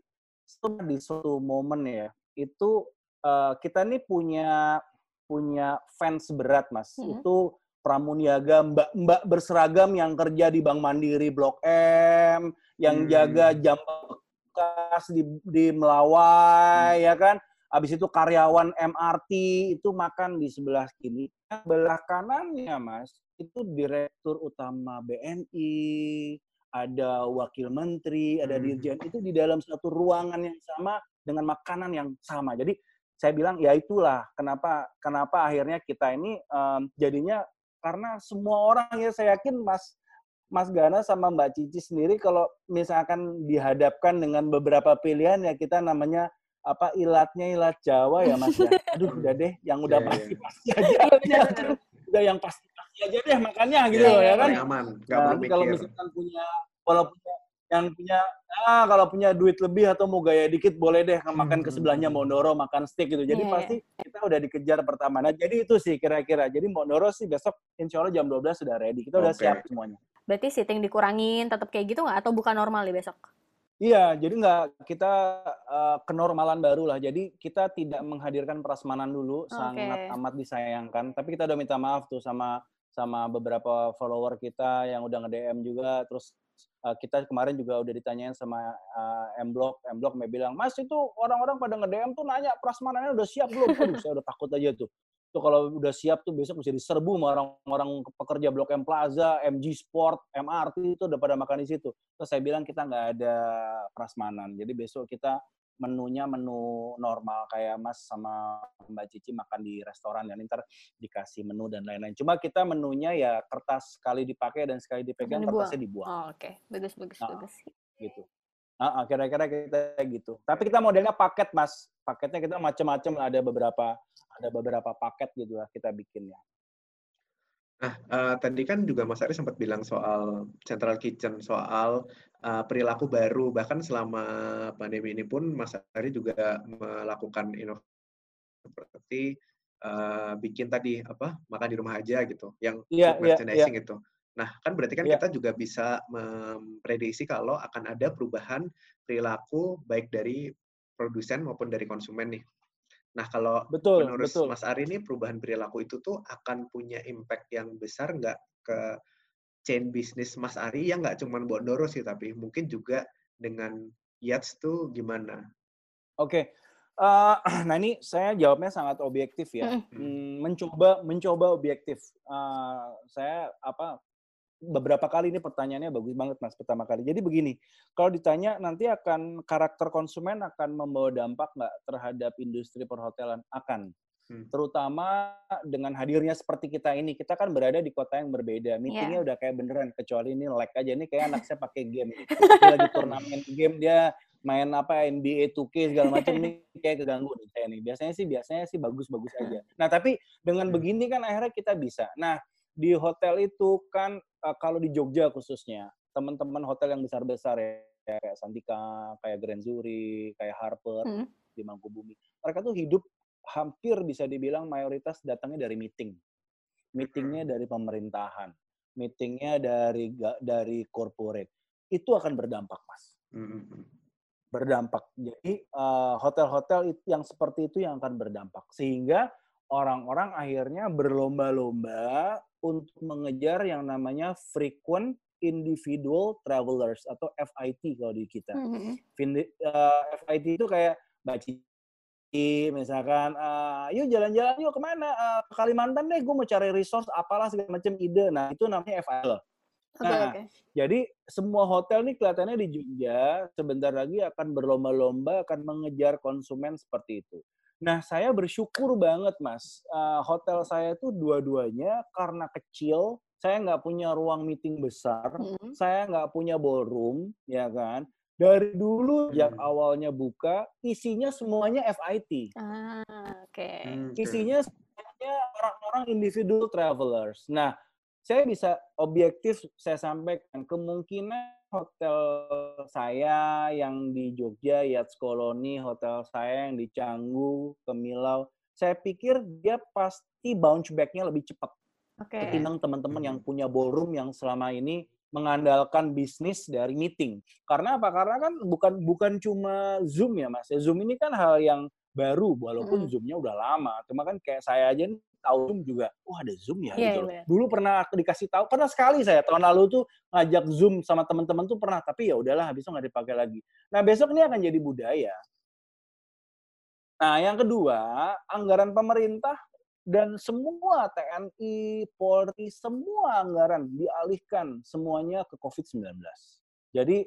Di suatu momen ya, itu uh, kita nih punya punya fans berat Mas. Hmm. Itu pramuniaga mbak-mbak berseragam yang kerja di Bank Mandiri Blok M, yang hmm. jaga jam bekas di, di Melawai, hmm. ya kan? Habis itu karyawan MRT itu makan di sebelah kiri. Belah kanannya, Mas, itu direktur utama BNI, ada wakil menteri, ada hmm. dirjen itu di dalam satu ruangan yang sama dengan makanan yang sama. Jadi saya bilang ya itulah kenapa kenapa akhirnya kita ini um, jadinya karena semua orang ya saya yakin Mas Mas Gana sama Mbak Cici sendiri kalau misalkan dihadapkan dengan beberapa pilihan ya kita namanya apa ilatnya ilat Jawa ya Mas ya. Aduh udah deh yang udah iya, iya. pasti-pasti aja. Iya, udah yang pasti aja deh makannya gitu ya, ya kan. Aman, Gak nah, perlu kalau misalkan punya kalau punya yang punya ah kalau punya duit lebih atau mau gaya dikit boleh deh makan ke sebelahnya Mondoro makan steak gitu. Jadi yeah, pasti kita udah dikejar pertama. Nah, jadi itu sih kira-kira. Jadi Mondoro sih besok insya Allah jam 12 sudah ready. Kita udah siap semuanya. Berarti seating dikurangin tetap kayak gitu nggak atau bukan normal nih besok? Iya, jadi nggak kita uh, kenormalan baru lah. Jadi kita tidak menghadirkan prasmanan dulu, okay. sangat amat disayangkan. Tapi kita udah minta maaf tuh sama sama beberapa follower kita yang udah nge-DM juga terus uh, kita kemarin juga udah ditanyain sama uh, M Block, M Block me bilang, "Mas, itu orang-orang pada nge-DM tuh nanya prasmanannya udah siap belum?" Aduh, saya udah takut aja tuh. Tuh kalau udah siap tuh besok bisa diserbu sama orang-orang pekerja Blok M Plaza, MG Sport, MRT itu udah pada makan di situ. Terus saya bilang kita nggak ada prasmanan. Jadi besok kita menunya menu normal kayak Mas sama Mbak Cici makan di restoran dan ntar dikasih menu dan lain-lain. Cuma kita menunya ya kertas sekali dipakai dan sekali dipegang dibuang. kertasnya dibuang. Oh, Oke, okay. bagus bagus nah, bagus. Gitu. Nah, kira-kira kita gitu. Tapi kita modelnya paket, Mas. Paketnya kita macam-macam ada beberapa ada beberapa paket gitu lah kita bikinnya. Nah, uh, tadi kan juga Mas Ari sempat bilang soal central kitchen, soal uh, perilaku baru. Bahkan selama pandemi ini pun Mas Ari juga melakukan inovasi seperti uh, bikin tadi apa makan di rumah aja gitu, yang yeah, merchandising yeah, yeah. itu. Nah, kan berarti kan yeah. kita juga bisa memprediksi kalau akan ada perubahan perilaku baik dari produsen maupun dari konsumen nih. Nah, kalau betul, menurut betul. Mas Ari ini perubahan perilaku itu tuh akan punya impact yang besar nggak ke chain bisnis Mas Ari yang nggak cuma Bondoro sih, tapi mungkin juga dengan Yachts tuh gimana? Oke, okay. uh, eh, nah ini saya jawabnya sangat objektif ya, mm. mencoba mencoba objektif. Uh, saya apa beberapa kali ini pertanyaannya bagus banget mas pertama kali. Jadi begini, kalau ditanya nanti akan karakter konsumen akan membawa dampak nggak terhadap industri perhotelan? Akan. Hmm. Terutama dengan hadirnya seperti kita ini, kita kan berada di kota yang berbeda. Meetingnya yeah. udah kayak beneran, kecuali ini lag aja. Ini kayak anak saya pakai game. Dia lagi turnamen game, dia main apa NBA 2K segala macam nih kayak keganggu nih saya nih. Biasanya sih biasanya sih bagus-bagus aja. Nah, tapi dengan hmm. begini kan akhirnya kita bisa. Nah, di hotel itu kan uh, kalau di Jogja khususnya teman-teman hotel yang besar-besar ya kayak Santika, kayak Grand Zuri, kayak Harper hmm. di Mangkubumi. Mereka tuh hidup hampir bisa dibilang mayoritas datangnya dari meeting. Meetingnya dari pemerintahan, meetingnya dari dari corporate. Itu akan berdampak, Mas. Hmm. Berdampak. Jadi uh, hotel-hotel yang seperti itu yang akan berdampak. Sehingga orang-orang akhirnya berlomba-lomba untuk mengejar yang namanya frequent individual travelers atau FIT kalau di kita. Mm-hmm. FIT itu kayak Mbak Cici, misalkan, uh, yuk jalan-jalan yuk ke mana? Uh, ke Kalimantan deh, gue mau cari resource apalah segala macam ide. Nah itu namanya. Okay, nah, okay. jadi semua hotel nih kelihatannya di Jogja sebentar lagi akan berlomba-lomba akan mengejar konsumen seperti itu. Nah, saya bersyukur banget, Mas. Uh, hotel saya itu dua-duanya karena kecil, saya nggak punya ruang meeting besar, hmm. saya nggak punya ballroom, ya kan. Dari dulu sejak hmm. awalnya buka, isinya semuanya FIT. Ah, oke. Okay. Hmm, isinya semuanya orang-orang individual travelers. Nah, saya bisa objektif saya sampaikan kemungkinan hotel saya yang di Jogja, Yachts Colony, hotel saya yang di Canggu, Kemilau, saya pikir dia pasti bounce back-nya lebih cepat. Okay. Ketimbang teman-teman yang punya ballroom yang selama ini mengandalkan bisnis dari meeting. Karena apa? Karena kan bukan bukan cuma Zoom ya, Mas. Ya, Zoom ini kan hal yang baru walaupun hmm. Zoom-nya udah lama. Cuma kan kayak saya aja nih tahu Zoom juga, wah oh, ada Zoom ya yeah, gitu. Yeah. Dulu pernah dikasih tahu, pernah sekali saya tahun lalu tuh ngajak Zoom sama teman-teman tuh pernah, tapi ya udahlah habis itu nggak dipakai lagi. Nah besok ini akan jadi budaya. Nah yang kedua, anggaran pemerintah dan semua TNI, Polri, semua anggaran dialihkan semuanya ke COVID-19. Jadi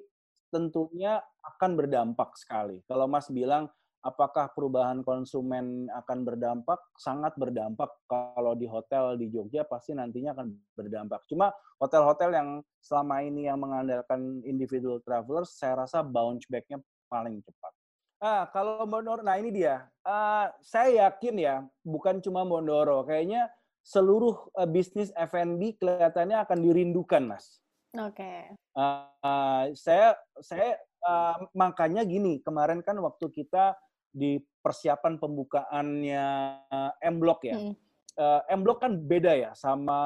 tentunya akan berdampak sekali. Kalau Mas bilang apakah perubahan konsumen akan berdampak? Sangat berdampak. Kalau di hotel di Jogja pasti nantinya akan berdampak. Cuma hotel-hotel yang selama ini yang mengandalkan individual travelers, saya rasa bounce back-nya paling cepat. Ah, kalau Mondoro, nah ini dia. Uh, saya yakin ya, bukan cuma Mondoro, kayaknya seluruh uh, bisnis F&B kelihatannya akan dirindukan, Mas. Oke. Okay. Uh, uh, saya saya uh, makanya gini, kemarin kan waktu kita di persiapan pembukaannya M Block ya. Hmm. Uh, M Block kan beda ya sama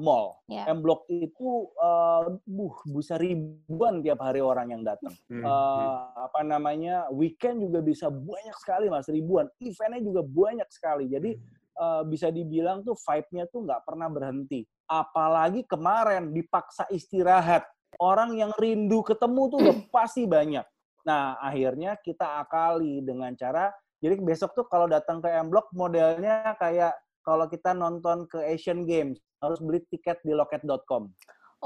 mall. Yeah. M Block itu uh, buh bisa ribuan tiap hari orang yang datang. Hmm. Uh, apa namanya? Weekend juga bisa banyak sekali Mas, ribuan. Eventnya juga banyak sekali. Jadi uh, bisa dibilang tuh vibe-nya tuh nggak pernah berhenti. Apalagi kemarin dipaksa istirahat. Orang yang rindu ketemu tuh udah pasti banyak. Nah, akhirnya kita akali dengan cara jadi besok tuh kalau datang ke M Block modelnya kayak kalau kita nonton ke Asian Games harus beli tiket di loket.com.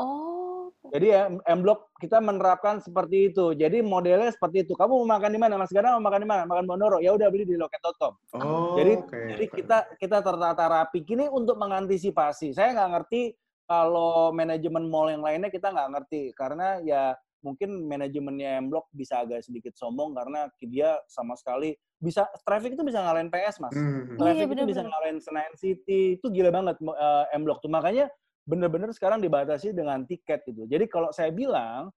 Oh, Jadi ya M-Block kita menerapkan seperti itu. Jadi modelnya seperti itu. Kamu mau makan di mana? Mas Gana mau makan di mana? Makan Bondoro. Ya udah beli di loket.com. Oh, jadi okay, jadi kita kita tertata rapi. Kini untuk mengantisipasi. Saya nggak ngerti kalau manajemen mall yang lainnya kita nggak ngerti karena ya mungkin manajemennya M-Block bisa agak sedikit sombong karena dia sama sekali bisa traffic itu bisa ngalahin PS mas, hmm. traffic iya, itu bisa ngalahin Senayan City itu gila banget uh, M-Block tuh makanya bener-bener sekarang dibatasi dengan tiket gitu. Jadi kalau saya bilang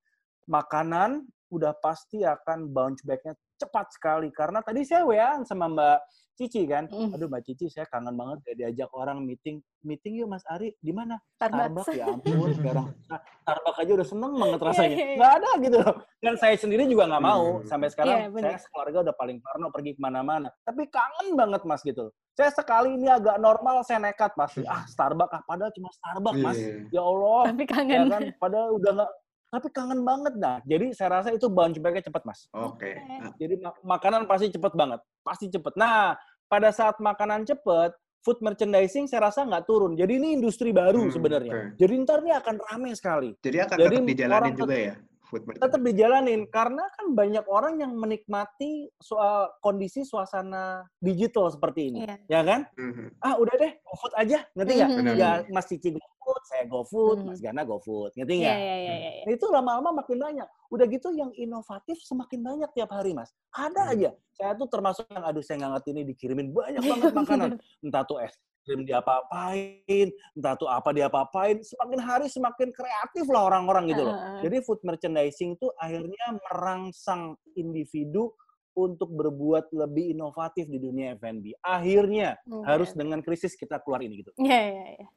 makanan udah pasti akan bounce back-nya cepat sekali karena tadi saya wa sama Mbak Cici kan. Mm. Aduh Mbak Cici saya kangen banget ya diajak orang meeting. Meeting yuk Mas Ari di mana? Starbucks. ya ampun sekarang. Starbucks aja udah seneng banget iya, rasanya. Yeah, yeah, Nggak ada gitu loh. Dan saya sendiri juga nggak mau. Mm. Sampai sekarang yeah, saya keluarga udah paling parno pergi ke mana-mana. Tapi kangen banget Mas gitu Saya sekali ini agak normal, saya nekat pasti. Ah Starbucks, ah padahal cuma Starbucks Mas. Yeah. Ya Allah. Tapi kangen. Ya kan, padahal udah nggak tapi kangen banget nah. Jadi saya rasa itu bounce back-nya cepat, Mas. Oke. Okay. Jadi makanan pasti cepet banget, pasti cepet. Nah, pada saat makanan cepet, food merchandising saya rasa nggak turun. Jadi ini industri baru hmm, sebenarnya. Okay. Jadi ntar ini akan ramai sekali. Jadi akan Jadi tetap dijalanin juga ya? tetap dijalanin karena kan banyak orang yang menikmati soal kondisi suasana digital seperti ini, yeah. ya kan? Mm-hmm. Ah udah deh, GoFood aja, ngerti nggak? Mm-hmm. Ya Mas Cici saya GoFood, mm-hmm. Mas Gana GoFood, ngerti nggak? Yeah, yeah, yeah, yeah. Nah, itu lama-lama makin banyak. Udah gitu yang inovatif semakin banyak tiap hari, Mas. Ada mm-hmm. aja. Saya tuh termasuk yang aduh saya nggak ngerti ini dikirimin banyak banget makanan. Entah tuh es krim diapa-apain, entah tuh apa diapa-apain, semakin hari semakin kreatif lah orang-orang gitu loh. Uh. Jadi food merchandising tuh akhirnya merangsang individu untuk berbuat lebih inovatif di dunia F&B. Akhirnya okay. harus dengan krisis kita keluar ini gitu. Iya, yeah, iya, yeah, iya. Yeah.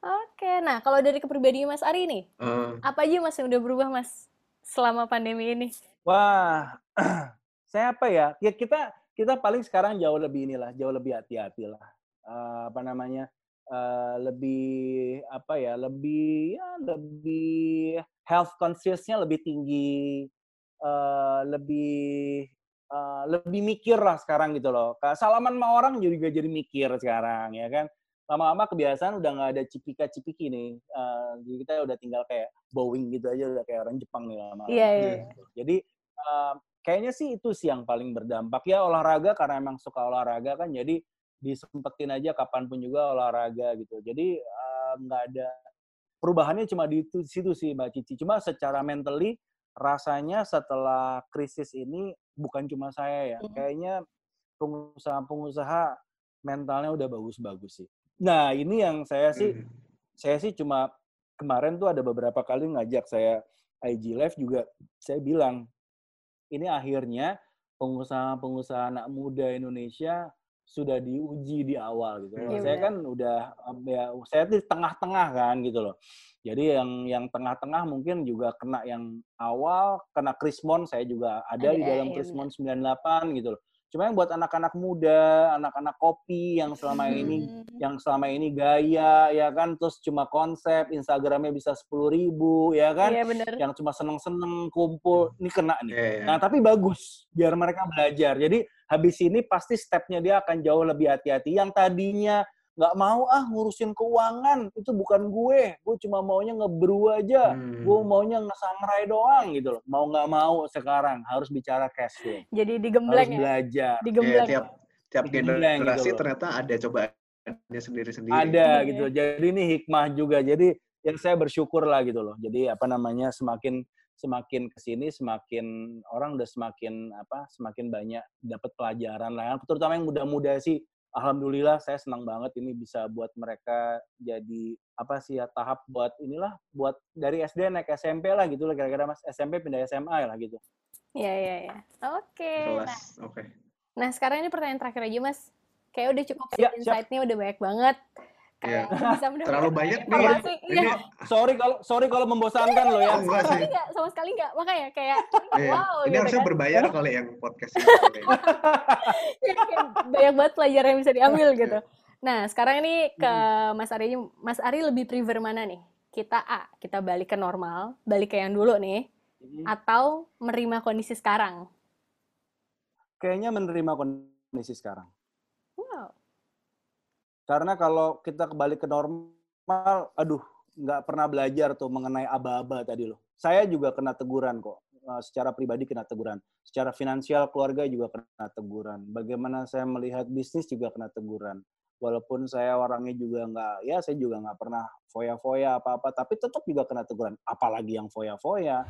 Oke, nah kalau dari kepribadian Mas Ari nih, uh. apa aja Mas yang udah berubah Mas selama pandemi ini? Wah, saya apa ya? Ya kita kita paling sekarang jauh lebih inilah, jauh lebih hati-hati lah uh, apa namanya uh, lebih apa ya lebih ya lebih health consciousnya lebih tinggi uh, lebih uh, lebih mikir lah sekarang gitu loh salaman sama orang juga jadi mikir sekarang ya kan lama-lama kebiasaan udah nggak ada cipika-cipiki nih uh, jadi kita udah tinggal kayak bowing gitu aja udah kayak orang Jepang nih lama-lama yeah, yeah. Gitu. jadi uh, kayaknya sih itu sih yang paling berdampak ya olahraga karena emang suka olahraga kan jadi disempetin aja kapan pun juga olahraga gitu. Jadi nggak uh, ada perubahannya cuma di itu, situ sih Mbak Cici. Cuma secara mentally rasanya setelah krisis ini bukan cuma saya ya, hmm. kayaknya pengusaha-pengusaha mentalnya udah bagus-bagus sih. Nah ini yang saya sih, hmm. saya sih cuma kemarin tuh ada beberapa kali ngajak saya IG Live juga, saya bilang ini akhirnya pengusaha-pengusaha anak muda Indonesia sudah diuji di awal gitu. Hmm. Saya kan udah ya saya di tengah-tengah kan gitu loh. Jadi yang yang tengah-tengah mungkin juga kena yang awal, kena Krismon saya juga ada, ada di dalam ya, Krismon 98 gitu loh. Cuma yang buat anak-anak muda, anak-anak kopi yang selama ini hmm. yang selama ini gaya ya kan, terus cuma konsep Instagramnya bisa sepuluh ribu ya kan, iya, bener. yang cuma seneng-seneng kumpul, ini kena nih. Yeah, yeah. Nah tapi bagus biar mereka belajar. Jadi habis ini pasti stepnya dia akan jauh lebih hati-hati. Yang tadinya nggak mau ah ngurusin keuangan itu bukan gue. Gue cuma maunya ngebrew aja. Hmm. gue maunya ngesangrai doang gitu loh. Mau nggak mau sekarang harus bicara cash flow. Jadi digembleng harus ya? belajar. Digembleng. Ya, tiap tiap generasi gitu ternyata ada coba sendiri-sendiri. Ada gitu jadi ini hikmah juga. Jadi yang saya bersyukur lah gitu loh. Jadi apa namanya semakin semakin ke sini semakin orang udah semakin apa semakin banyak dapat pelajaran lah. Terutama yang muda-muda sih alhamdulillah saya senang banget ini bisa buat mereka jadi apa sih ya tahap buat inilah buat dari SD naik SMP lah gitu lah kira-kira mas SMP pindah SMA lah gitu. Iya iya iya. Oke. Nah, Oke. Nah sekarang ini pertanyaan terakhir aja mas. Kayak udah cukup ya, insight-nya udah banyak banget. Yeah. bisa Terlalu banyak nih. Ya. Ini, ya. Sorry kalau sorry kalau membosankan loh ya. Sama sekali enggak, sama sekali enggak. Makanya kayak yeah. wow. Ini gitu harusnya kan. berbayar kali yang podcast ini. ya, banyak banget pelajaran yang bisa diambil gitu. Nah, sekarang ini ke hmm. Mas Ari. Mas Ari lebih prefer mana nih? Kita A, kita balik ke normal, balik ke yang dulu nih, hmm. atau menerima kondisi sekarang? Kayaknya menerima kondisi sekarang. Karena kalau kita kembali ke normal, aduh, nggak pernah belajar tuh mengenai aba-aba tadi loh. Saya juga kena teguran kok. Eh, secara pribadi kena teguran. Secara finansial keluarga juga kena teguran. Bagaimana saya melihat bisnis juga kena teguran. Walaupun saya orangnya juga nggak, ya saya juga nggak pernah foya-foya apa-apa, tapi tetap juga kena teguran. Apalagi yang foya-foya.